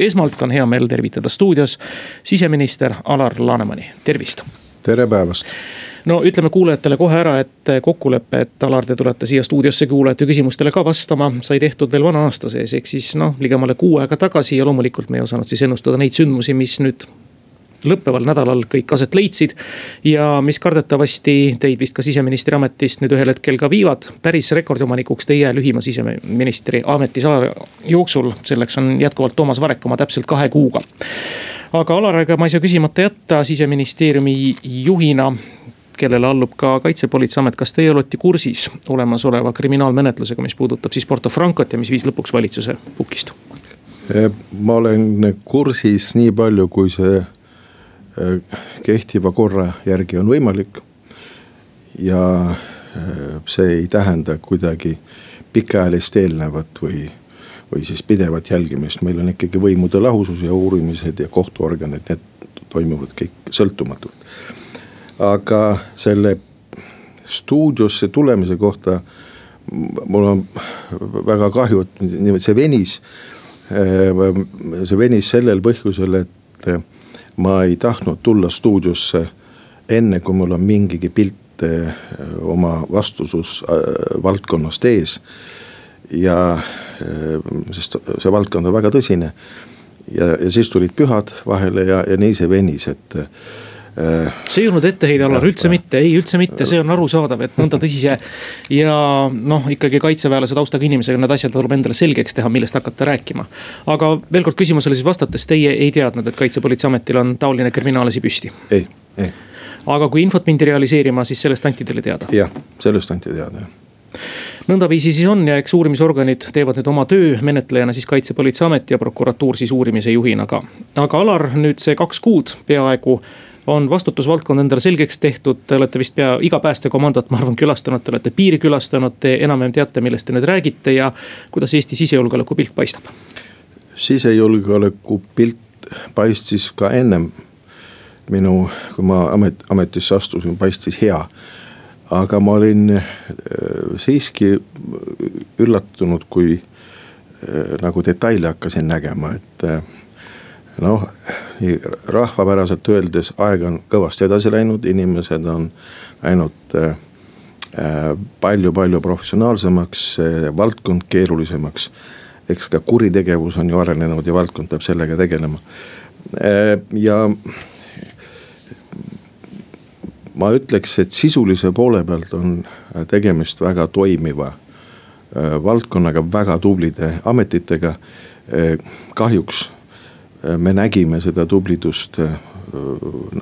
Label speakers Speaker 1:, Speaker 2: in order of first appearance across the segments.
Speaker 1: esmalt on hea meel tervitada stuudios siseminister Alar Lanemani, tervist.
Speaker 2: tere päevast
Speaker 1: no ütleme kuulajatele kohe ära, et kokkulepe, et Alar, te tulete siia stuudiosse kuulajate küsimustele ka vastama, sai tehtud veel vana aasta sees, ehk siis noh, ligemale kuu aega tagasi ja loomulikult me ei osanud siis ennustada neid sündmusi, mis nüüd lõppeval nädalal kõik aset leidsid. ja mis kardetavasti teid vist ka siseministri ametist nüüd ühel hetkel ka viivad päris rekordiomanikuks teie lühima siseministri ametisaja jooksul. selleks on jätkuvalt Toomas Varek oma täpselt kahe kuuga. aga Alar, ega ma ei saa küsimata jätta siseministeeriumi juhina kellele allub ka kaitsepolitseiamet, kas teie olete kursis olemasoleva kriminaalmenetlusega, mis puudutab siis Porto Francot ja mis viis lõpuks valitsuse pukist?
Speaker 2: ma olen kursis nii palju, kui see kehtiva korra järgi on võimalik. ja äh, see ei tähenda kuidagi pikaajalist eelnevat või, või siis pidevat jälgimist, meil on ikkagi võimude lahusus ja uurimised ja kohtuorganid, need toimuvad kõik sõltumatult. aga selle stuudiosse tulemise kohta mul on väga kahju, et see venis. Äh, see venis sellel põhjusel, et ma ei tahtnud tulla stuudiosse enne, kui mul on mingigi pilt eh, oma vastustusvaldkonnast äh, ees. ja äh, sest see valdkond on väga tõsine. ja, ja siis tulid pühad vahele ja, ja nii see venis, et
Speaker 1: see ei olnud etteheide, Allar, üldse mitte, ei üldse mitte, see on arusaadav, et nõnda tõsise. ja noh, ikkagi kaitseväelase taustaga inimesega need asjad tuleb endale selgeks teha, millest hakata rääkima. aga veel kord küsimusele siis vastates, teie ei teadnud, et kaitsepolitseiametil on taoline kriminaalasi püsti?
Speaker 2: ei, ei.
Speaker 1: aga kui infot mindi realiseerima, siis sellest anti teile teada?
Speaker 2: jah, sellest anti teada, jah
Speaker 1: nõndaviisi siis on ja eks uurimisorganid teevad nüüd oma töö, menetlejana siis kaitsepolitseiamet ja prokuratuur siis uurimise juhina ka. aga Alar, nüüd see kaks kuud peaaegu on vastutusvaldkond endale selgeks tehtud, te olete vist pea iga päästekomandot, ma arvan, külastanud, te olete piiri külastanud, te enam-vähem teate, millest te nüüd räägite ja kuidas Eesti sisejulgeoleku pilt paistab?
Speaker 2: sisejulgeoleku pilt paistis ka ennem minu, kui ma amet, ametisse astusin, paistis hea. aga ma olin äh, siiski üllatunud, kui äh, nagu detaile hakkasin nägema, et äh, noh, rahvapäraselt öeldes aeg on kõvasti edasi läinud, inimesed on läinud palju-palju äh, professionaalsemaks, valdkond keerulisemaks. eks ka kuritegevus on ju arenenud ja valdkond peab sellega tegelema. Äh, ja ma ütleks, et sisulise poole pealt on tegemist väga toimiva äh, valdkonnaga, väga tublide ametitega. kahjuks me nägime seda tublidust, äh,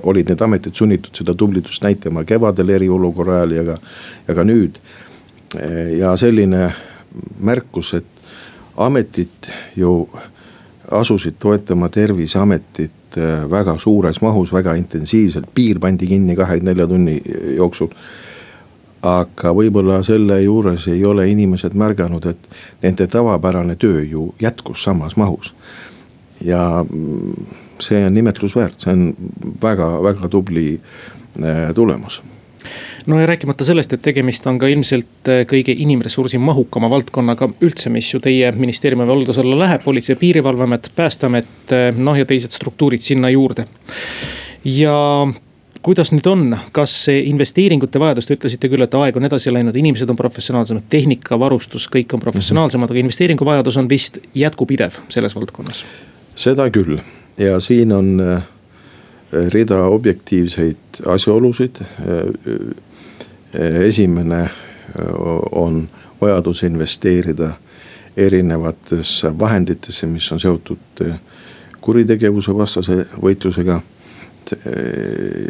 Speaker 2: olid need ametid sunnitud seda tublidust näitama kevadel eriolukorra ajal ja ka, ja ka nüüd. ja selline märkus, et ametid ju asusid toetama terviseametit äh, väga suures mahus, väga intensiivselt, piir pandi kinni kahekümne nelja tunni jooksul aga võib-olla selle juures ei ole inimesed märganud, et nende tavapärane töö ju jätkus samas mahus ja see on imetlusväärt, see on väga-väga tubli äh, tulemus.
Speaker 1: No ja rääkimata sellest, et tegemist on ka ilmselt äh, kõige inimressursi mahukama valdkonnaga üldse, mis ju teie ministeeriumi valduse alla läheb, politsei- ja piirivalveamet, päästeamet, äh, noh ja teised struktuurid sinna juurde. ja kuidas nüüd on, kas see investeeringute vajadus, te ütlesite küll, et aeg on edasi läinud, inimesed on professionaalsemad, tehnika, varustus, kõik on professionaalsemad, aga investeeringu vajadus on vist jätkupidev selles valdkonnas
Speaker 2: seda küll ja siin on äh, rida objektiivseid asjaolusid. Äh, äh, esimene on vajadus investeerida erinevatesse vahenditesse, mis on seotud kuritegevuse vastase võitlusega.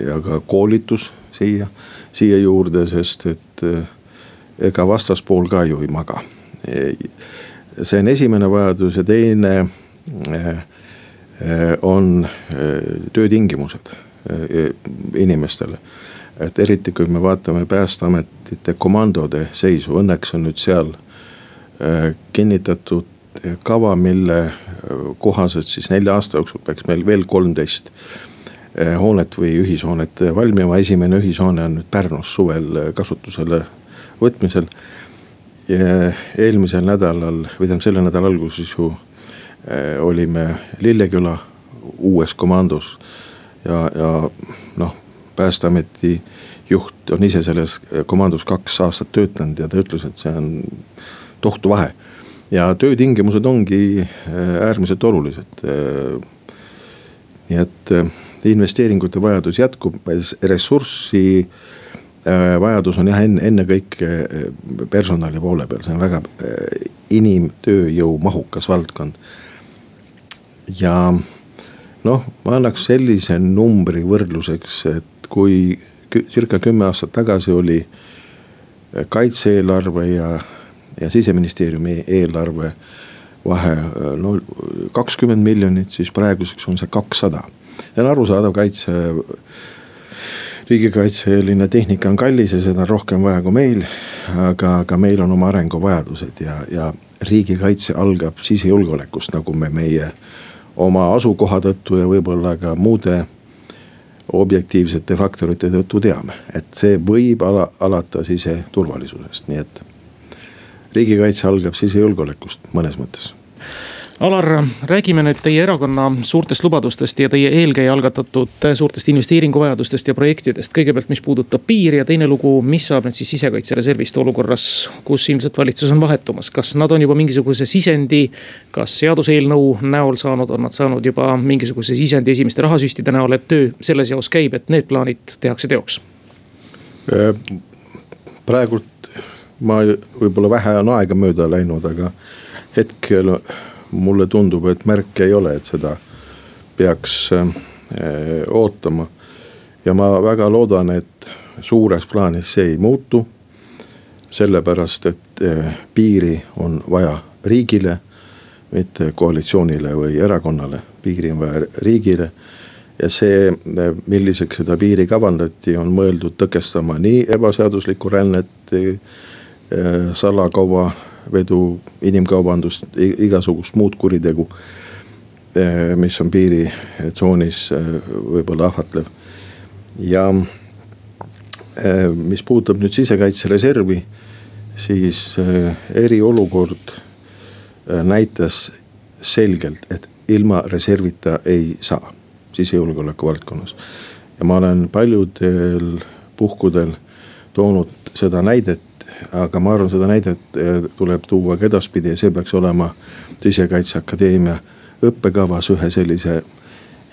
Speaker 2: ja ka koolitus siia, siia juurde, sest et ega vastaspool ka ju ei maga. see on esimene vajadus ja teine on eh, töötingimused eh, inimestele. et eriti, kui me vaatame päästeametite komandode seisu, õnneks on nüüd seal kinnitatud kava, mille kohaselt siis nelja aasta jooksul peaks meil veel kolmteist hoonet või ühishoonet valmima, esimene ühishoone on nüüd Pärnus suvel kasutusele võtmisel. eelmisel nädalal või tähendab selle nädala alguses ju olime Lilleküla uues komandos ja, ja noh, päästeameti juht on ise selles komandos kaks aastat töötanud ja ta ütles, et see on tohutu vahe. ja töötingimused ongi äh, äärmiselt olulised. Äh, nii et äh, investeeringute vajadus jätkub, ressurssi vajadus on jah, enne, ennekõike personali poole peal, see on väga inimtööjõu mahukas valdkond. Ja noh, ma annaks sellise numbri võrdluseks, et kui circa kümme aastat tagasi oli kaitse-eelarve ja, ja siseministeeriumi eelarve vahe no kakskümmend miljonit, siis praeguseks on see kakssada. see on arusaadav, kaitse, riigikaitseline tehnika on kallis ja seda on rohkem vaja kui meil. aga, aga meil on oma arenguvajadused ja, ja riigikaitse algab sisejulgeolekust, nagu me meie oma asukoha tõttu ja võib-olla ka muude objektiivsete faktorite tõttu teame, et see võib ala, alata siseturvalisusest, nii et riigikaitse algab sisejulgeolekust mõnes mõttes
Speaker 1: Alar, räägime nüüd teie erakonna suurtest lubadustest ja teie eelkäija algatatud suurtest investeeringuvajadustest ja projektidest. kõigepealt, mis puudutab piiri ja teine lugu, mis saab nüüd siis sisekaitsereservist olukorras, kus ilmselt valitsus on vahetumas. kas nad on juba mingisuguse sisendi, kas seaduseelnõu näol saanud, on nad saanud juba mingisuguse sisendi esimeste rahasüstide näol, et töö selles jaos käib, et need plaanid tehakse teoks?
Speaker 2: Praegult ma võib-olla vähe on aega mööda läinud, aga hetkel mulle tundub, et märke ei ole, et seda peaks äh, ootama. ja ma väga loodan, et suures plaanis see ei muutu. sellepärast, et äh, piiri on vaja riigile, mitte koalitsioonile või erakonnale, piiri on vaja riigile ja see, äh, milliseks seda piiri kavandati, on mõeldud tõkestama nii ebaseaduslikku rännet, salakauba vedu, inimkaubandust, igasugust muud kuritegu. Eh, mis on piiritsoonis eh, võib-olla ahvatlev. ja eh, mis puudutab nüüd sisekaitsereservi, siis eriolukord näitas selgelt, et ilma reservita ei saa sisejulgeoleku valdkonnas. ja ma olen paljudel puhkudel toonud seda näidet aga ma arvan, seda näidet eh, tuleb tuua ka edaspidi ja see peaks olema Sisekaitseakadeemia õppekavas ühe sellise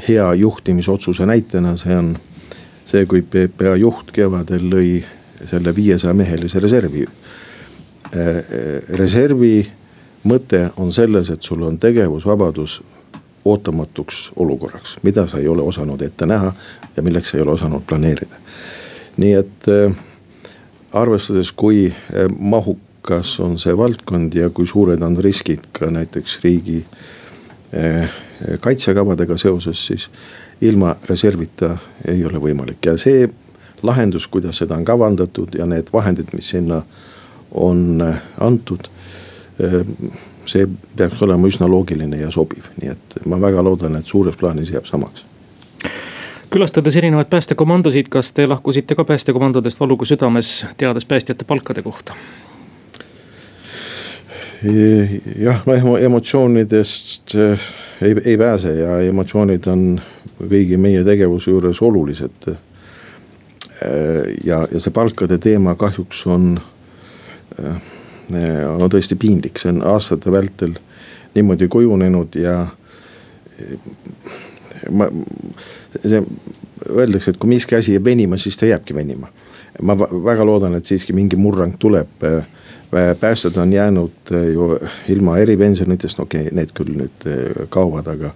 Speaker 2: hea juhtimisotsuse näitena, see on see, kui PPA juht kevadel lõi selle viiesaja mehelise reservi. Eh, eh, reservi mõte on selles, et sul on tegevusvabadus ootamatuks olukorraks, mida sa ei ole osanud ette näha ja milleks sa ei ole osanud planeerida. nii et arvestades, kui eh, mahukas on see valdkond ja kui suured on riskid ka näiteks riigi eh, kaitsekavadega seoses, siis ilma reservita ei ole võimalik ja see lahendus, kuidas seda on kavandatud ja need vahendid, mis sinna on eh, antud. see peaks olema üsna loogiline ja sobiv, nii et ma väga loodan, et suures plaanis jääb samaks
Speaker 1: külastades erinevaid päästekomandosid, kas te lahkusite ka päästekomandodest valuga südames, teades päästjate palkade kohta?
Speaker 2: jah, no emotsioonidest eh, ei, ei pääse ja emotsioonid on kõigi meie tegevuse juures olulised. Eh, ja, ja see palkade teema kahjuks on, eh, on tõesti piinlik, see on aastate vältel niimoodi kujunenud ja ma, see öeldakse, et kui miski asi jääb venima, siis ta jääbki venima. ma väga loodan, et siiski mingi murrang tuleb. päästjad on jäänud ju ilma eripensionitest, no okei okay,, need küll nüüd kaovad, aga,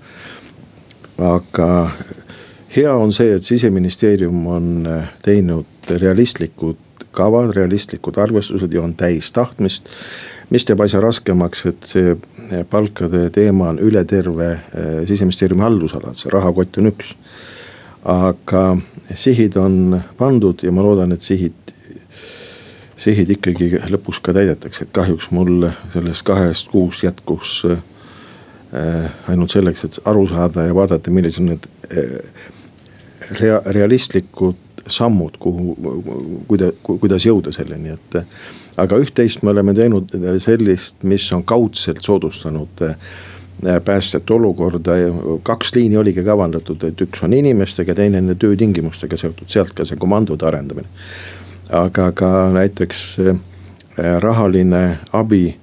Speaker 2: aga hea on see, et siseministeerium on teinud realistlikud kavad, realistlikud arvestused ja on täis tahtmist. Mis teeb asja raskemaks, et see palkade teema on üle terve eh, siseministeeriumi haldusala, see rahakott on üks. aga sihid on pandud ja ma loodan, et sihid, sihid ikkagi lõpus ka täidetakse, et kahjuks mul sellest kahest kuust jätkus eh, ainult selleks, et aru saada ja vaadata, millised on need eh, rea-, realistlikud sammud, kuhu, kuida-, kuidas jõuda selleni, et aga üht-teist me oleme teinud sellist, mis on kaudselt soodustanud eh, päästjate olukorda, kaks liini oligi kavandatud, et üks on inimestega, teine on töötingimustega seotud, sealt ka see komandode arendamine. aga ka näiteks rahaline abi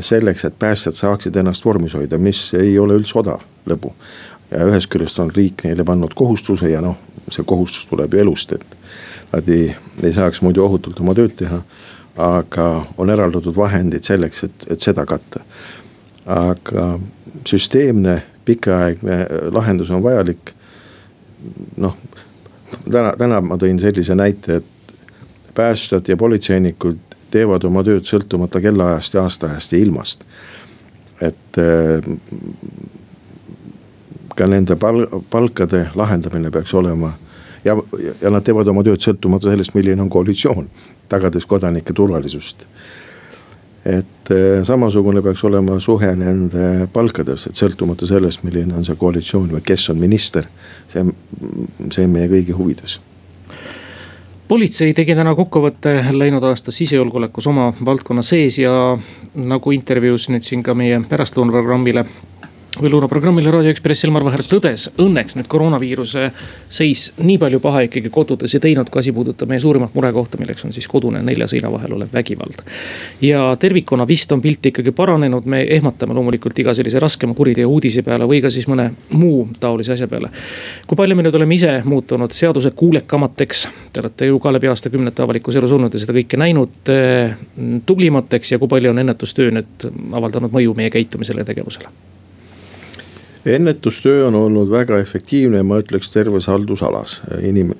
Speaker 2: selleks, et päästjad saaksid ennast vormis hoida, mis ei ole üldse odav lõbu. ja ühest küljest on riik neile pannud kohustuse ja noh, see kohustus tuleb ju elust, et nad ei, ei saaks muidu ohutult oma tööd teha. Aga on eraldatud vahendid selleks, et, et seda katta. aga süsteemne pikaaegne lahendus on vajalik. noh, täna, täna ma tõin sellise näite, et päästjad ja politseinikud teevad oma tööd sõltumata kellaajast ja aastaajast ja ilmast. et ka nende pal-, palkade lahendamine peaks olema. Ja, ja nad teevad oma tööd sõltumata sellest, milline on koalitsioon, tagades kodanike turvalisust. et eh, samasugune peaks olema suhe nende palkades, et sõltumata sellest, milline on see koalitsioon või kes on minister. see, see on meie kõigi huvides
Speaker 1: politsei tegi täna kokkuvõtte läinud aasta sisejulgeolekus oma valdkonna sees ja nagu intervjuus nüüd siin ka meie pärastlõunaprogrammile või luureprogrammile Raadio Ekspress Elmar Vaher tõdes, õnneks nüüd koroonaviiruse seis nii palju paha ikkagi kodudes ei teinud, kui asi puudutab meie suurimat murekohta, milleks on siis kodune nelja seina vahel olev vägivald. ja tervikuna vist on pilt ikkagi paranenud, me ehmatame loomulikult iga sellise raskema kuriteo uudise peale või ka siis mõne muu taolise asja peale. kui palju me nüüd oleme ise muutunud seaduse kuulekamateks, te olete ju ka läbi aastakümnete avalikus elus olnud ja seda kõike näinud, eh, tublimateks ja kui palju on ennetustöö nüüd avaldanud mõju meie käitumisele ja tegevusele?
Speaker 2: Ennetustöö on olnud väga efektiivne, ma ütleks terves haldusalas, inim-,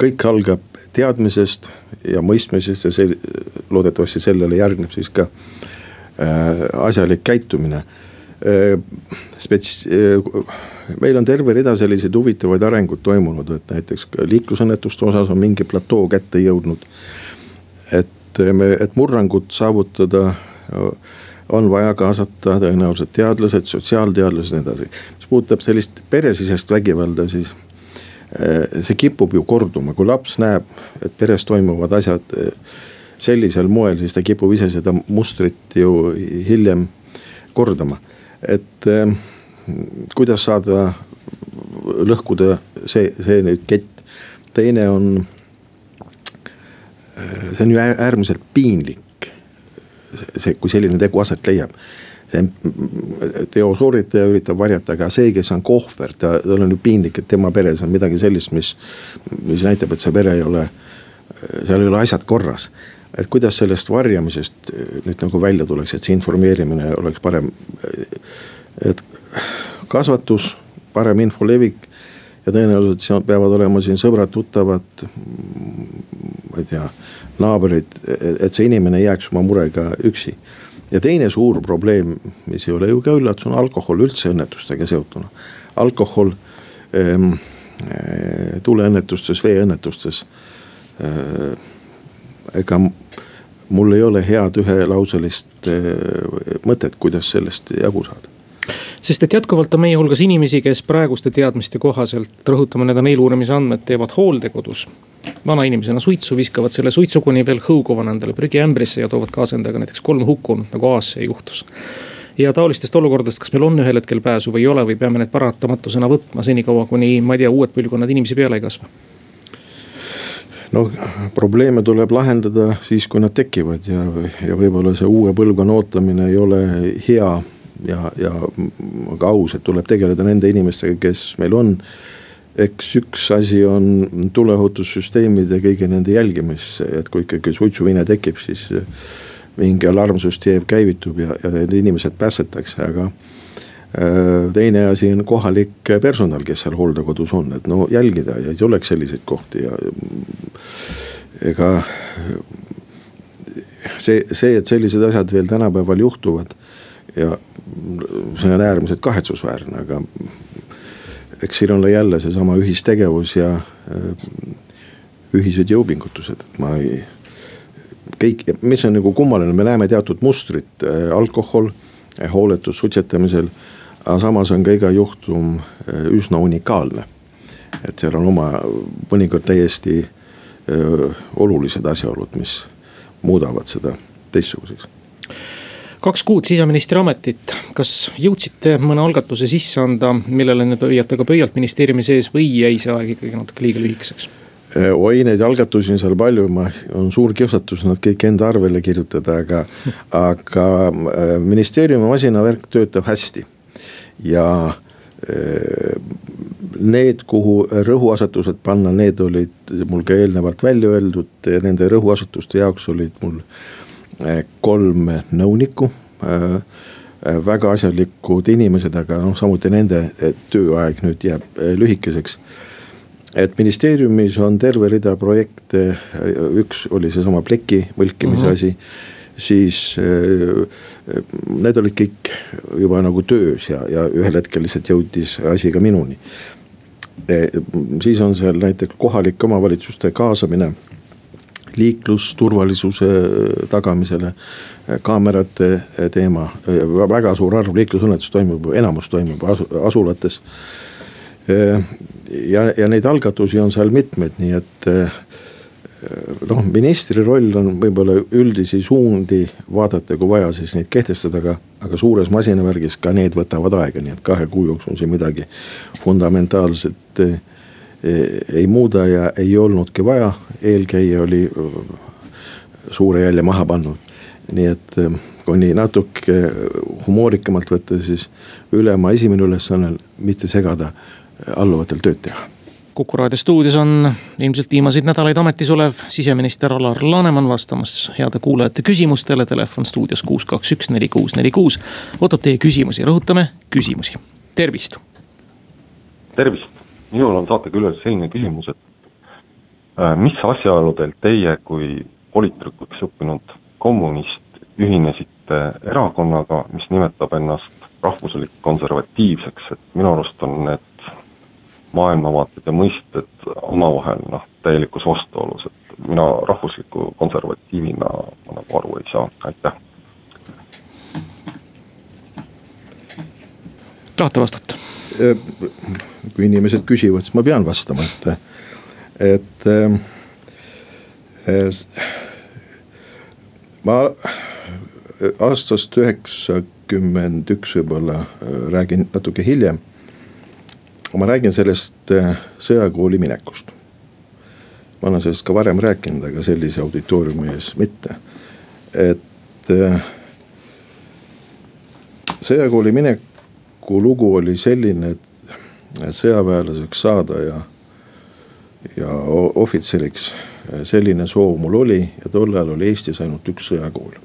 Speaker 2: kõik algab teadmisest ja mõistmisest ja see loodetavasti sellele järgneb siis ka äh, asjalik käitumine äh,. Spets-, äh, meil on terve rida selliseid huvitavaid arenguid toimunud, et näiteks liiklusõnnetuste osas on mingi platoo kätte jõudnud. et me, et murrangut saavutada on vaja kaasata tõenäoliselt teadlased, sotsiaalteadlased ja nii edasi. mis puudutab sellist peresisest vägivalda, siis eh, see kipub ju korduma, kui laps näeb, et peres toimuvad asjad eh, sellisel moel, siis ta kipub ise seda mustrit ju hiljem kordama. et eh, kuidas saada lõhkuda see, see nüüd kett. teine on, see on ju äärmiselt piinlik see, kui selline tegu aset leiab see teo sooritaja üritab varjata, aga see, kes on kohver, ta, tal on ju piinlik, et tema peres on midagi sellist, mis, mis näitab, et see pere ei ole, seal ei ole asjad korras. et kuidas sellest varjamisest nüüd nagu välja tuleks, et see informeerimine oleks parem. et kasvatus, parem info levik ja tõenäoliselt siin peavad olema siin sõbrad-tuttavad, ma ei tea naabrid, et see inimene ei jääks oma murega üksi. ja teine suur probleem, mis ei ole ju ka üllatus, on alkohol üldse õnnetustega seotuna. alkohol ähm, tuleõnnetustes, veeõnnetustes äh,. ega mul ei ole head ühelauselist äh, mõtet, kuidas sellest jagu saada
Speaker 1: sest et jätkuvalt on meie hulgas inimesi, kes praeguste teadmiste kohaselt, rõhutame, need on eeluurimise andmed, teevad hooldekodus. Vanainimesena suitsu, viskavad selle suitsu kuni veel hõuguvana endale prügiämbrisse ja toovad kaasa endaga näiteks kolm hukkunut, nagu Aasia juhtus ja taolistest olukordadest, kas meil on ühel hetkel pääsu või ei ole või peame need paratamatusena võtma senikaua, kuni ma ei tea, uued põlvkonnad inimesi peale ei kasva?
Speaker 2: noh, probleeme tuleb lahendada siis, kui nad tekivad ja, ja võib-olla see uue põlvkonna ootamine ei ole hea ja, ja ka aus, et tuleb tegeleda nende inimestega, kes meil on. Eks üks asi on tuleohutussüsteemide kõigi nende jälgimisse, et kui ikkagi suitsuvine tekib, siis mingi alarmsüsteem käivitub ja, ja need inimesed päästetakse, aga äh, teine asi on kohalik personal, kes seal hooldekodus on, et no jälgida ja ei oleks selliseid kohti ja ega see, see, et sellised asjad veel tänapäeval juhtuvad ja see on äärmiselt kahetsusväärne, aga eks siin ole jälle seesama ühistegevus ja äh, ühised jõupingutused, et ma ei. kõik, mis on nagu kummaline, me näeme teatud mustrit, äh, alkohol, äh, hooletus suitsetamisel. aga samas on ka iga juhtum üsna unikaalne. et seal on oma mõnikord täiesti öö, olulised asjaolud, mis muudavad seda teistsuguseks
Speaker 1: kaks kuud siseministri ametit, kas jõudsite mõne algatuse sisse anda, millele nüüd hoiate ka pöialt ministeeriumi sees või jäi see aeg ikkagi natuke liiga lühikeseks?
Speaker 2: Äh, oi, neid algatusi on seal palju, ma, on suur kiusatus nad kõik enda arvele kirjutada, aga aga äh, ministeeriumi masinavärk töötab hästi. ja äh, need, kuhu rõhuasetused panna, need olid mul ka eelnevalt välja öeldud, nende rõhuasetuste jaoks olid mul kolm nõunikku väga asjalikud inimesed, aga noh, samuti nende tööaeg nüüd jääb lühikeseks et ministeeriumis on terve rida projekte, üks oli seesama pleki mõlkimise mm -hmm. asi siis need olid kõik juba nagu töös ja, ja ühel hetkel lihtsalt jõudis asi ka minuni. Siis on seal näiteks kohalike omavalitsuste kaasamine liiklusturvalisuse tagamisele, kaamerate teema, väga suur arv liiklusõnnetusi toimub, enamus toimub asulates. Ja, ja neid algatusi on seal mitmeid, nii et noh, ministri roll on võib-olla üldisi suundi vaadata, kui vaja, siis neid kehtestada, aga, aga suures masinavärgis ka need võtavad aega, nii et kahe kuu jooksul siin midagi fundamentaalset eh, ei muuda ja ei olnudki vaja, eelkäija oli suure jälje maha pannud. nii et kui nii natuke humoorikamalt võtta, siis ülema esimene ülesanne on mitte segada alluvatel tööd teha.
Speaker 1: kuku raadio stuudios on ilmselt viimaseid nädalaid ametis olev siseminister Alar Laneman vastamas heade kuulajate küsimustele. Telefon stuudios kuus, kaks, üks, neli, kuus, neli, kuus. ootab teie küsimusi, rõhutame küsimusi, tervist.
Speaker 3: tervist, minul on saateküljel selline küsimus, et äh, mis asjaoludel teie kui politrikuks õppinud kommunist ühinesite erakonnaga, mis nimetab ennast rahvuslik konservatiivseks, et minu arust on need maailmavaated ja mõisted omavahel noh, täielikus vastuolus, et mina rahvusliku konservatiivina ma nagu aru ei saa, aitäh.
Speaker 1: tahate vastata?
Speaker 2: Kui inimesed küsivad, siis ma pean vastama, et, et äh, ma aastast üheksakümmend üks võib-olla räägin natuke hiljem ma räägin sellest äh, sõjakooli minekust. ma olen sellest ka varem rääkinud, aga sellise auditooriumi ees mitte. et äh, sõjakooli mineku lugu oli selline, et sõjaväelaseks saada ja, ja ohvitseriks äh, selline soov mul oli ja tol ajal oli Eestis ainult üks sõjakool.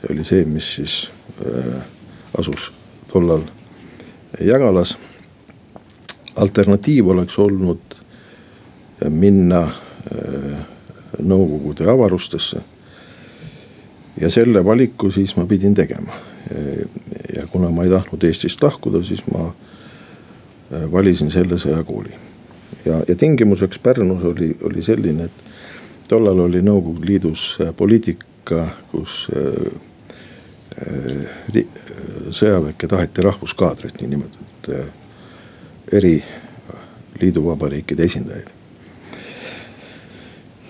Speaker 2: see oli see, mis siis äh, asus tollal Jagalas alternatiiv oleks olnud minna äh, Nõukogude avarustesse. ja selle valiku siis ma pidin tegema. Ja kuna ma ei tahtnud Eestist lahkuda, siis ma äh, valisin selle sõjakooli. ja, ja tingimuseks Pärnus oli, oli selline, et tollal oli Nõukogude Liidus äh, poliitika, kus sõjaväkke taheti rahvuskaadrit, niinimetatud eri liiduvabariikide esindajaid.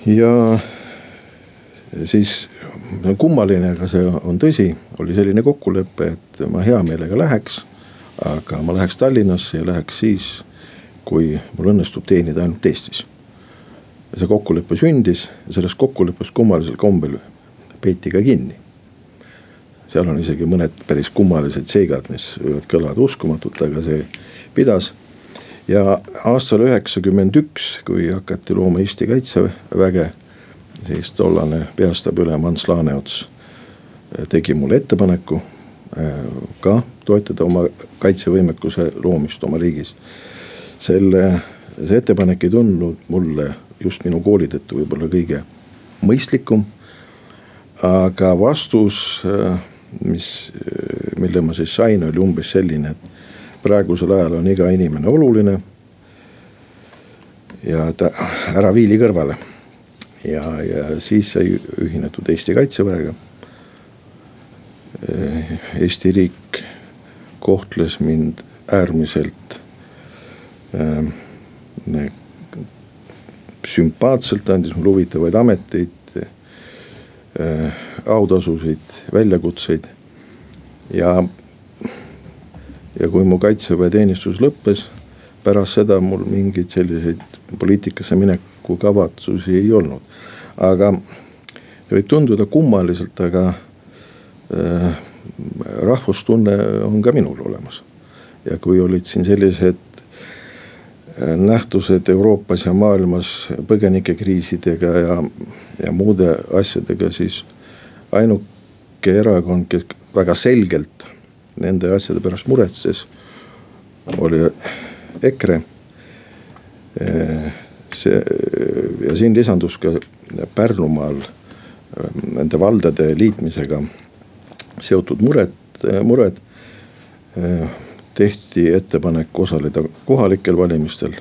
Speaker 2: ja siis kummaline, aga see on tõsi, oli selline kokkulepe, et ma hea meelega läheks. aga ma läheks Tallinnasse ja läheks siis, kui mul õnnestub teenida ainult Eestis. see kokkulepe sündis ja sellest kokkuleppest kummalisel kombel peeti ka kinni. seal on isegi mõned päris kummalised seigad, mis võivad kõlada uskumatult, aga see pidas ja aastal üheksakümmend üks, kui hakati looma Eesti kaitseväge, siis tollane peastaabiülem Ants Laaneots äh, tegi mulle ettepaneku äh, ka toetada oma kaitsevõimekuse loomist oma riigis. selle, see ettepanek ei tundunud mulle just minu kooli tõttu võib-olla kõige mõistlikum. aga vastus, äh, mis, mille ma siis sain, oli umbes selline, et praegusel ajal on iga inimene oluline. ja ta ära viili kõrvale. Ja, ja siis sai ühinetud Eesti kaitseväega. Eesti riik kohtles mind äärmiselt äh, sümpaatselt, andis mulle huvitavaid ameteid. autasusid, väljakutseid. ja, ja kui mu kaitseväeteenistus lõppes, pärast seda mul mingeid selliseid poliitikasse mineku kavatsusi ei olnud. Aga võib tunduda kummaliselt, aga äh, rahvustunne on ka minul olemas. ja kui olid siin sellised äh, nähtused Euroopas ja maailmas põgenikekriisidega ja, ja muude asjadega, siis ainuke erakond, kes väga selgelt nende asjade pärast muretses, oli EKRE. Äh, see ja siin lisandus ka Pärnumaal nende valdade liitmisega seotud mured, mured. tehti ettepanek osaleda kohalikel valimistel.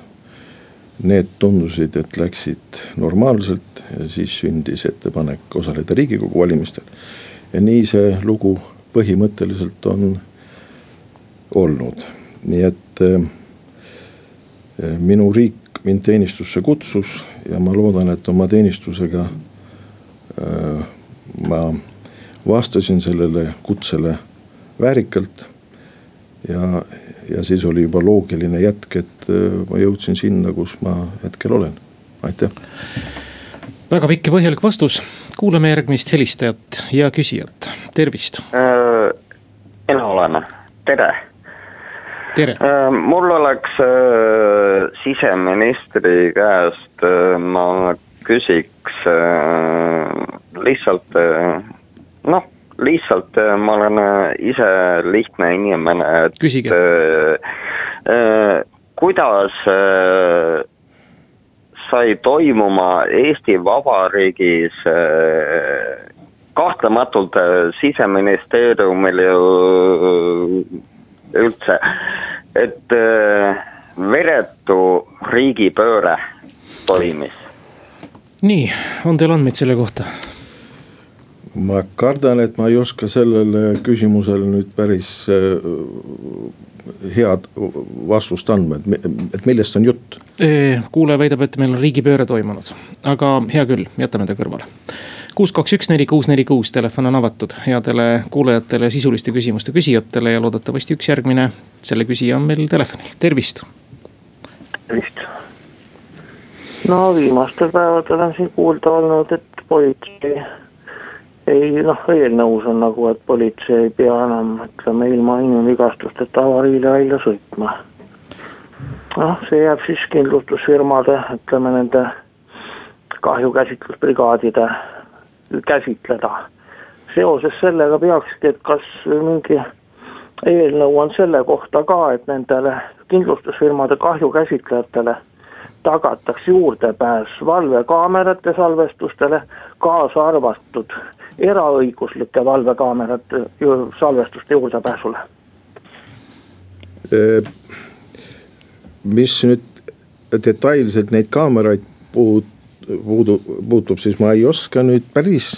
Speaker 2: Need tundusid, et läksid normaalselt siis sündis ettepanek osaleda riigikogu valimistel. ja nii see lugu põhimõtteliselt on olnud, nii et äh, minu riik mind teenistusse kutsus ja ma loodan, et oma teenistusega äh, ma vastasin sellele kutsele väärikalt. ja, ja siis oli juba loogiline jätk, et äh, ma jõudsin sinna, kus ma hetkel olen, aitäh.
Speaker 1: väga pikk ja põhjalik vastus, kuulame järgmist helistajat ja küsijat, tervist
Speaker 4: äh,. mina olen, tere mul oleks äh, siseministri käest, äh, ma küsiks lihtsalt noh, lihtsalt äh, ma olen äh, ise lihtne inimene, et.
Speaker 1: küsige
Speaker 4: äh,. kuidas äh, sai toimuma Eesti Vabariigis äh, kahtlematult siseministeeriumil ju üldse, et veretu riigipööre toimis.
Speaker 1: nii, on teil andmeid selle kohta?
Speaker 2: ma kardan, et ma ei oska sellele küsimusele nüüd päris äh, head vastust andma, et, et millest on jutt?
Speaker 1: kuulaja väidab, et meil on riigipööre toimunud, aga hea küll, jätame ta kõrvale. Kuus, kaks, üks, neli, kuus, neli, kuus, telefon on avatud headele kuulajatele, sisuliste küsimuste küsijatele ja loodetavasti üks järgmine selle küsija on meil telefonil, tervist.
Speaker 5: tervist. no viimastel päevadel on siin kuulda olnud, et politsei ei noh, eelnõus on nagu, et politsei ei pea enam ütleme ilma inimvigastusteta avariile välja sõitma. noh, see jääb siis kindlustusfirmade, ütleme nende kahjukäsitlusbrigaadide käsitleda. seoses sellega peakski, et kas mingi eelnõu on selle kohta ka, et nendele kindlustusfirmade kahjukäsitlejatele tagatakse juurdepääs valvekaamerate salvestustele, kaasa arvatud eraõiguslike valvekaamerate salvestuste juurdepääsule.
Speaker 2: mis nüüd detailselt neid kaameraid puud-, puudu, puutub, siis ma ei oska nüüd päris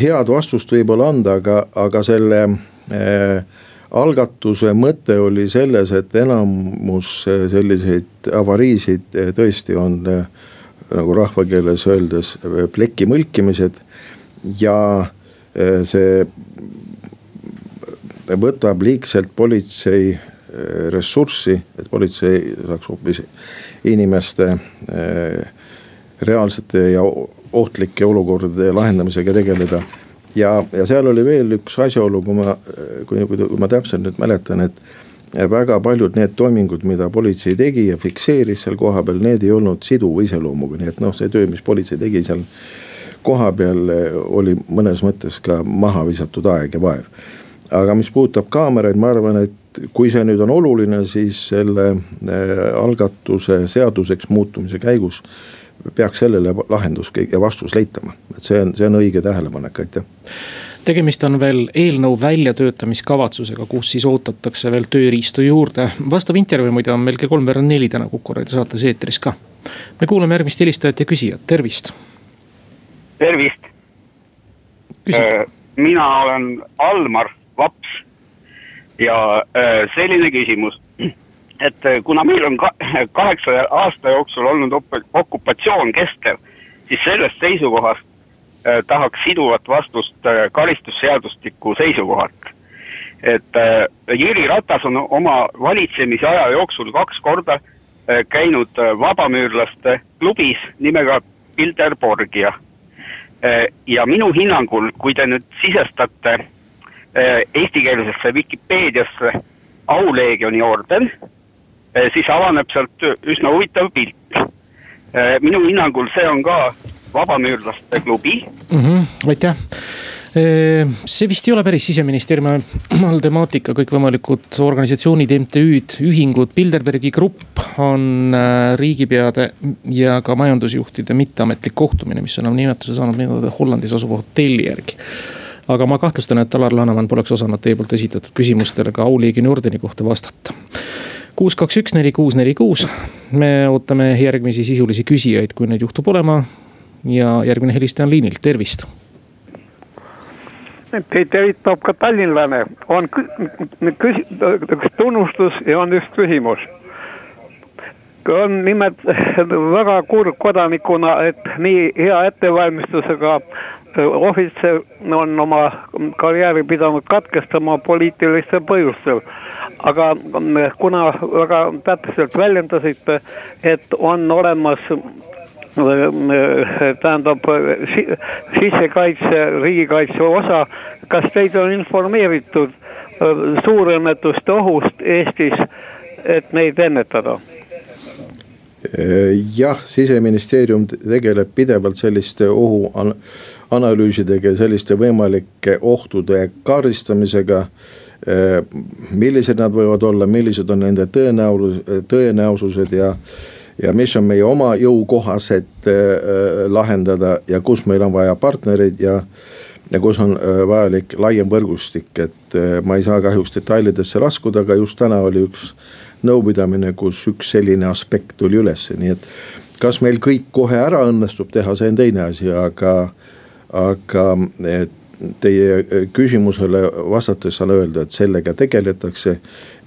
Speaker 2: head vastust võib-olla anda, aga, aga selle äh, algatuse mõte oli selles, et enamus selliseid avariisid tõesti on nagu rahvakeeles öeldes pleki mõlkimised ja see võtab liigselt politsei ressurssi, et politsei saaks hoopis inimeste äh, reaalsete ja ohtlike olukordade lahendamisega tegeleda. ja, ja seal oli veel üks asjaolu, kui ma, kui, kui ma täpselt nüüd mäletan, et väga paljud need toimingud, mida politsei tegi ja fikseeris seal kohapeal, need ei olnud siduva iseloomuga, nii et noh, see töö, mis politsei tegi seal koha peal eh, oli mõnes mõttes ka maha visatud aeg ja vaev. aga mis puudutab kaameraid, ma arvan, et kui see nüüd on oluline, siis selle eh, algatuse seaduseks muutumise käigus peaks sellele lahendus ja vastus leitama, et see on, see on õige tähelepanek, aitäh
Speaker 1: tegemist on veel eelnõu väljatöötamiskavatsusega, kus siis ootatakse veel tööriistu juurde. vastav intervjuu muide on meil kell kolmveerand neli täna Kuku raadio saates eetris ka. me kuulame järgmist helistajat ja küsijat, tervist
Speaker 6: tervist. Äh, mina olen Almar Vaps ja äh, selline küsimus, et kuna meil on kaheksa aasta jooksul olnud okupatsioon kestev, siis sellest seisukohast, äh, tahaks siduvat vastust äh, karistusseadustiku seisukohalt. et äh, Jüri Ratas on oma valitsemise aja jooksul kaks korda äh, käinud äh, vabamüürlaste klubis nimega Bilderborgia äh,. ja minu hinnangul, kui te nüüd sisestate äh, eestikeelsesse Vikipeediasse auleegioni orden, äh, siis avaneb sealt üsna huvitav pilt. Äh, minu hinnangul see on ka vabamüürlaste klubi
Speaker 1: mm. -hmm, aitäh see vist ei ole päris siseministeeriumi all temaatika, kõikvõimalikud organisatsioonid, MTÜ-d, ühingud, Bilderbergi grupp on riigipeade ja ka majandusjuhtide mitteametlik kohtumine, mis on nimetuse saanud minu teada Hollandis asuva hotelli järgi aga ma kahtlustan, et Alar Laneman poleks osanud teie poolt esitatud küsimustele ka auliigini ordeni kohta vastata. Kuus, kaks, üks, neli, kuus, neli, kuus. me ootame järgmisi sisulisi küsijaid, kui neid juhtub olema. ja järgmine helistaja on liinil, tervist
Speaker 7: Teid tervitab ka tallinlane, on küs-, tunnustus ja on üks küsimus. on nimelt väga kurb kodanikuna, et nii hea ettevalmistusega ohvitser on oma karjääri pidanud katkestama poliitilistel põhjustel. Aga kuna väga täpselt väljendasite, et on olemas tähendab sissekaitse, riigikaitse osa. kas teid on informeeritud äh, suurõnnetuste ohust Eestis, et neid ennetada?
Speaker 2: Äh, jah, siseministeerium tegeleb pidevalt selliste ohuanalüüsidega ja selliste võimalike ohtude kaardistamisega. Äh, millised nad võivad olla, millised on nende tõenäosus, tõenäosused ja ja mis on meie oma jõukohased äh, lahendada ja kus meil on vaja partnereid ja ja kus on äh, vajalik laiem võrgustik, et äh, ma ei saa kahjuks detailidesse laskuda, aga just täna oli üks nõupidamine, kus üks selline aspekt tuli üles, nii et. kas meil kõik kohe ära õnnestub teha, see on teine asi, aga, aga et teie äh, küsimusele vastates saan öelda, et sellega tegeletakse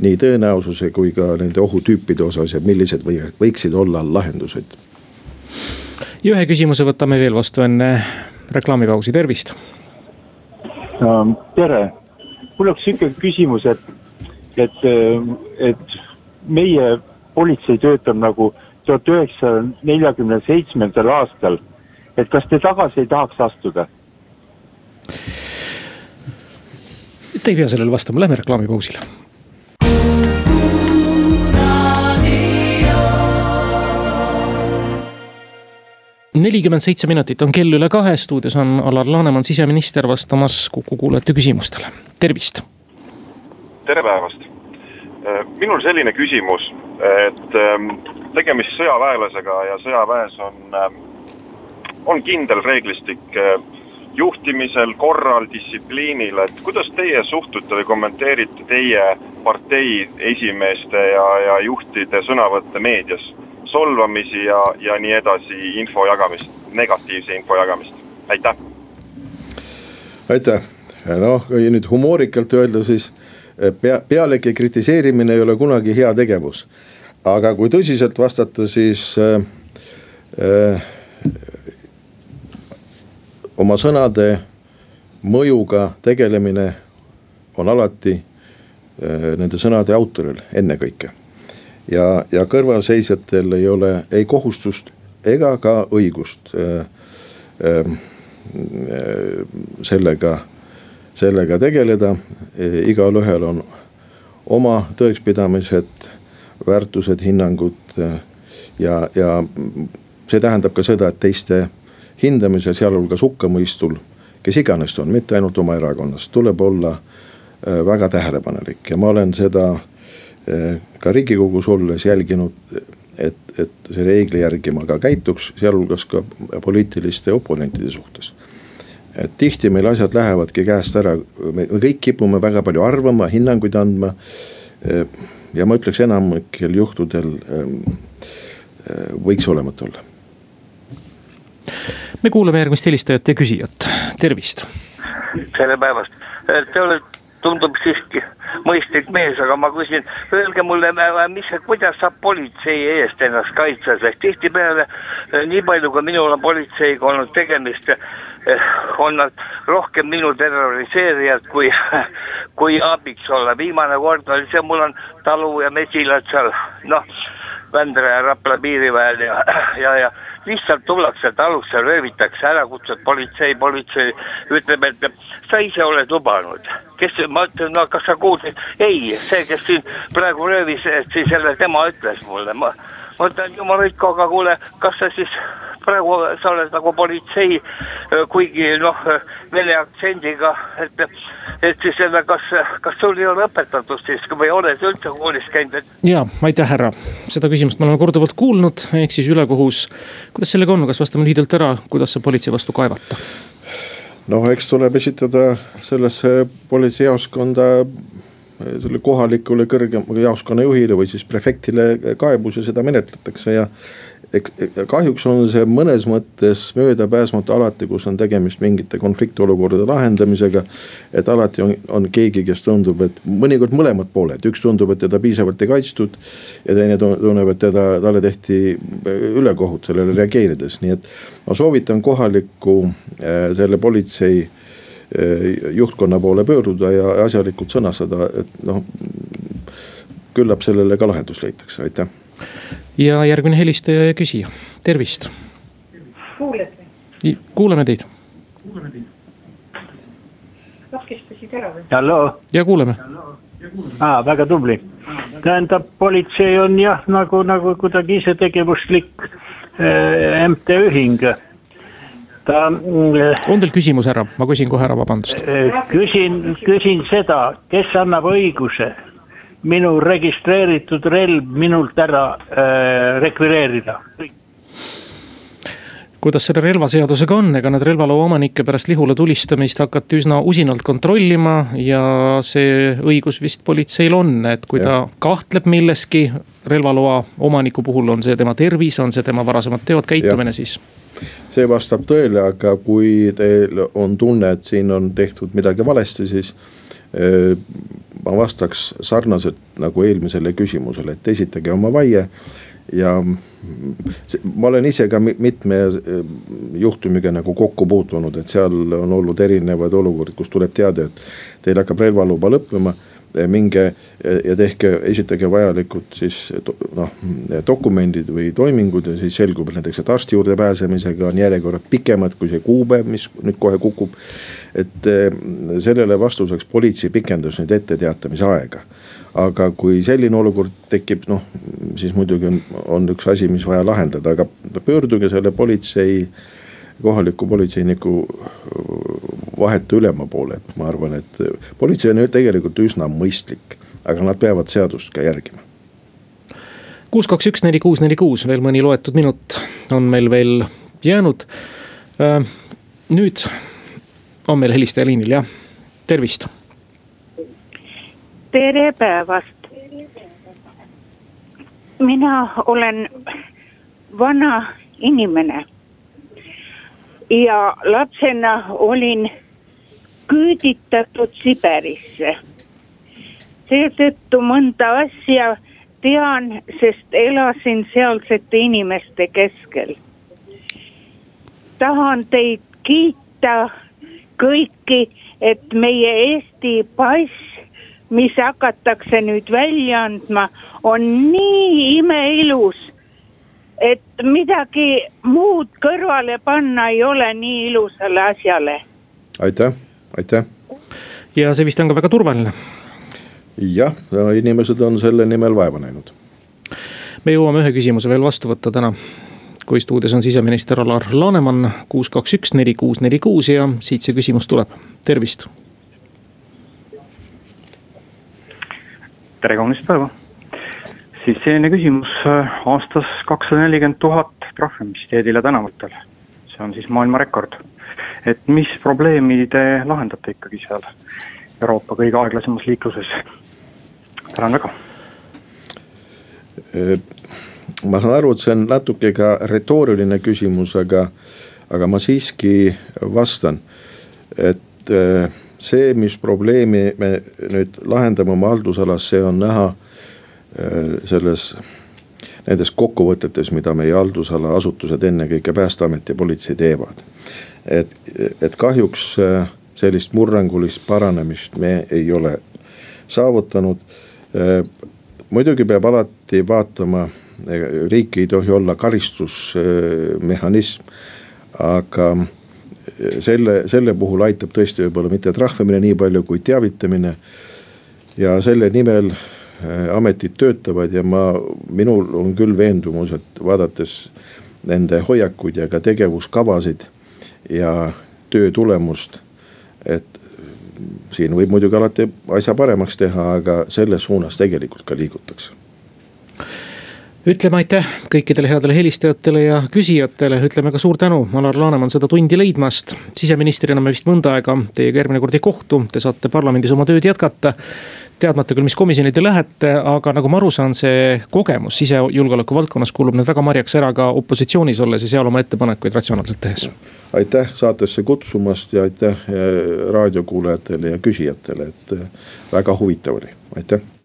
Speaker 2: nii tõenäosuse kui ka nende ohutüüpide osas ja millised või, võiksid olla lahendused.
Speaker 1: ja ühe küsimuse võtame veel vastu enne reklaamipausi, tervist.
Speaker 8: Ähm, tere, mul oleks sihuke küsimus, et, et, ähm, et meie politsei töötab nagu tuhat üheksasaja neljakümne seitsmendal aastal. et kas te tagasi ei tahaks astuda?
Speaker 1: Te ei pea sellele vastama, lähme reklaamipausile. nelikümmend seitse minutit on kell üle kahe, stuudios on Alar Laneman, siseminister, vastamas Kuku kuulajate küsimustele, tervist.
Speaker 3: tere päevast, minul selline küsimus, et ähm, tegemist sõjaväelasega ja sõjaväes on, ähm, on kindel reeglistik äh, juhtimisel, korral, distsipliinil, et kuidas teie suhtute või kommenteerite teie partei esimeeste ja, ja juhtide sõnavõtte meedias? solvamisi ja, ja nii edasi, info jagamist, negatiivse info jagamist, aitäh.
Speaker 2: aitäh, noh nüüd humoorikalt öelda, siis eh, pea, pealegi kritiseerimine ei ole kunagi hea tegevus. aga kui tõsiselt vastata, siis äh, äh, oma sõnade mõjuga tegelemine on alati äh, nende sõnade autoril ennekõike. ja, ja kõrvalseisjatel ei ole ei kohustust ega ka õigust äh, äh, sellega, sellega tegeleda. igalühel on oma tõekspidamised, väärtused, hinnangud ja, ja see tähendab ka seda, et teiste hindamisel, sealhulgas hukkamõistul, kes iganes ta on, mitte ainult oma erakonnast, tuleb olla äh, väga tähelepanelik ja ma olen seda äh, ka riigikogus olles jälginud, et, et see reegli järgi ma ka käituks, sealhulgas ka poliitiliste oponentide suhtes. et tihti meil asjad lähevadki käest ära, me kõik kipume väga palju arvama, hinnanguid andma. Äh, ja ma ütleks enamikel juhtudel ähm, võiks olematu olla
Speaker 1: me kuulame järgmist helistajat ja küsijat, tervist.
Speaker 9: tere päevast, te olete, tundub siiski mõistlik mees, aga ma küsin, öelge mulle, mis, kuidas saab politsei eest ennast kaitsta, sest tihtipeale nii palju, kui minul on politseiga olnud tegemist on nad rohkem minu terroriseerijad kui, kui abiks olla. viimane kord oli see, mul on talu ja mesilad seal, noh, Vändra ja Rapla piiriväel ja, ja, ja lihtsalt tullakse talusse, röövitakse ära, kutsud politsei, politsei ütleb, et sa ise oled lubanud. kes, ma ütlen, no kas sa kuulsid, ei, see, kes siin praegu röövis, siis jälle tema ütles mulle, ma, ma ütlen, jumal hoidku, aga kuule, kas sa siis praegu sa oled nagu politsei, kuigi noh, vene aktsendiga, et, et siis jälle, kas, kas sul ei ole õpetatud siis või oled üldse koolis käinud, et.
Speaker 1: ja, aitäh, härra, seda küsimust me oleme korduvalt kuulnud, ehk siis ülekohus. kuidas sellega on, kas vastame lühidalt ära, kuidas saab politsei vastu kaevata?
Speaker 2: noh, eks tuleb esitada sellesse politseijaoskonda selle kohalikule kõrgema jaoskonna juhile või siis prefektile kaebus ja seda menetletakse ja kahjuks on see mõnes mõttes möödapääsmatu alati, kus on tegemist mingite konfliktiolukordade lahendamisega. et alati on, on keegi, kes tundub, et mõnikord mõlemad pooled, üks tundub, et teda piisavalt ei kaitstud. ja teine tunneb, et teda, talle tehti ülekohut sellele reageerides, nii et ma soovitan kohaliku selle politsei juhtkonna poole pöörduda ja asjalikult sõnastada, et noh. küllap sellele ka lahendus leitakse, aitäh
Speaker 1: ja järgmine helistaja ja küsija, tervist.
Speaker 10: kuulete?
Speaker 1: kuuleme teid.
Speaker 10: katkestasid ära või?
Speaker 8: halloo.
Speaker 1: ja kuuleme.
Speaker 8: aa, väga tubli. tähendab, politsei on jah, nagu, nagu kuidagi isetegevuslik äh, MT-ühing
Speaker 1: ta. Äh, on teil küsimus, härra, ma küsin kohe ära, vabandust.
Speaker 8: Äh, küsin, küsin seda, kes annab õiguse minu registreeritud relv minult ära äh, rekvireerida
Speaker 1: kuidas selle relvaseadusega on, ega need relvaloa omanikke pärast Lihula tulistamist hakati üsna usinalt kontrollima ja see õigus vist politseil on, et kui ja. ta kahtleb milleski. Relvaloa omaniku puhul on see tema tervis, on see tema varasemad teod, käitumine ja. siis.
Speaker 2: see vastab tõele, aga kui teil on tunne, et siin on tehtud midagi valesti, siis äh, ma vastaks sarnaselt nagu eelmisele küsimusele, et esitage oma vaie. ja ma olen ise ka mitme eh, juhtumiga nagu kokku puutunud, et seal on olnud erinevaid olukordi, kus tuleb teada, et teil hakkab relvaluba lõppema minge ja tehke, esitage vajalikud siis noh, dokumendid või toimingud ja siis selgub, et näiteks, et arsti juurde pääsemisega on järjekorrad pikemad kui see kuupäev, mis nüüd kohe kukub. et eh, sellele vastuseks politsei pikendas nüüd etteteatamise aega. aga kui selline olukord tekib, noh siis muidugi on, on üks asi, mis vaja lahendada, aga pöörduge selle politsei kohaliku politseiniku vahetu ülema poole, et ma arvan, et politsei on ju tegelikult üsna mõistlik, aga nad peavad seadust ka järgima.
Speaker 1: kuus, kaks, üks, neli, kuus, neli, kuus, veel mõni loetud minut on meil veel jäänud. Äh, nüüd on meil helistaja liinil, jah, tervist.
Speaker 10: tere päevast. mina olen vana inimene ja lapsena olin küüditatud Siberisse. seetõttu mõnda asja tean, sest elasin sealsete inimeste keskel. tahan teid kiita kõiki, et meie Eesti pass, mis hakatakse nüüd välja andma, on nii imeilus et midagi muud kõrvale panna ei ole nii ilusale asjale.
Speaker 2: aitäh, aitäh.
Speaker 1: ja see vist on ka väga turvaline.
Speaker 2: jah, inimesed on selle nimel vaeva näinud.
Speaker 1: me jõuame ühe küsimuse veel vastu võtta täna kui stuudios on siseminister Alar Laneman, kuus, kaks, üks, neli, kuus, neli, kuus ja siit see küsimus tuleb, tervist.
Speaker 11: tere kaunist päeva siis selline küsimus, äh, aastas kakssada nelikümmend tuhat trahvi, mis teedile tänavatel. see on siis maailmarekord. Et mis probleemi te lahendate ikkagi seal Euroopa kõige aeglasemas liikluses? tänan väga.
Speaker 2: Äh, ma saan aru, et see on natuke ka retooriline küsimus, aga, aga ma siiski vastan, et äh, see, mis probleemi me nüüd lahendame oma haldusalas, see on näha Äh, selles, nendes kokkuvõtetes, mida meie haldusala asutused, ennekõike päästeamet ja politsei teevad. Et, et kahjuks äh, sellist murrangulist paranemist me ei ole saavutanud. Äh, muidugi peab alati vaatama, riik ei tohi olla karistusmehhanism, aga selle, selle puhul aitab tõesti võib-olla mitte trahvimine nii palju kui teavitamine. ja selle nimel ametid töötavad ja ma, minul on küll veendumus, et vaadates nende hoiakuid ja ka tegevuskavasid ja töö tulemust. et siin võib muidugi alati asja paremaks teha, aga selles suunas tegelikult ka liigutakse
Speaker 1: ütleme aitäh kõikidele headele helistajatele ja küsijatele, ütleme ka suur tänu, Alar Laneman, seda tundi leidmast. siseministrina me vist mõnda aega teiega järgmine kord ei kohtu, te saate parlamendis oma tööd jätkata teadmata küll, mis komisjoni te lähete, aga nagu ma aru saan, see kogemus sisejulgeoleku valdkonnas kuulub nüüd väga marjaks ära ka opositsioonis olles ja seal oma ettepanekuid ratsionaalselt tehes.
Speaker 2: aitäh saatesse kutsumast ja aitäh eh, raadiokuulajatele ja küsijatele, et eh, väga huvitav oli, aitäh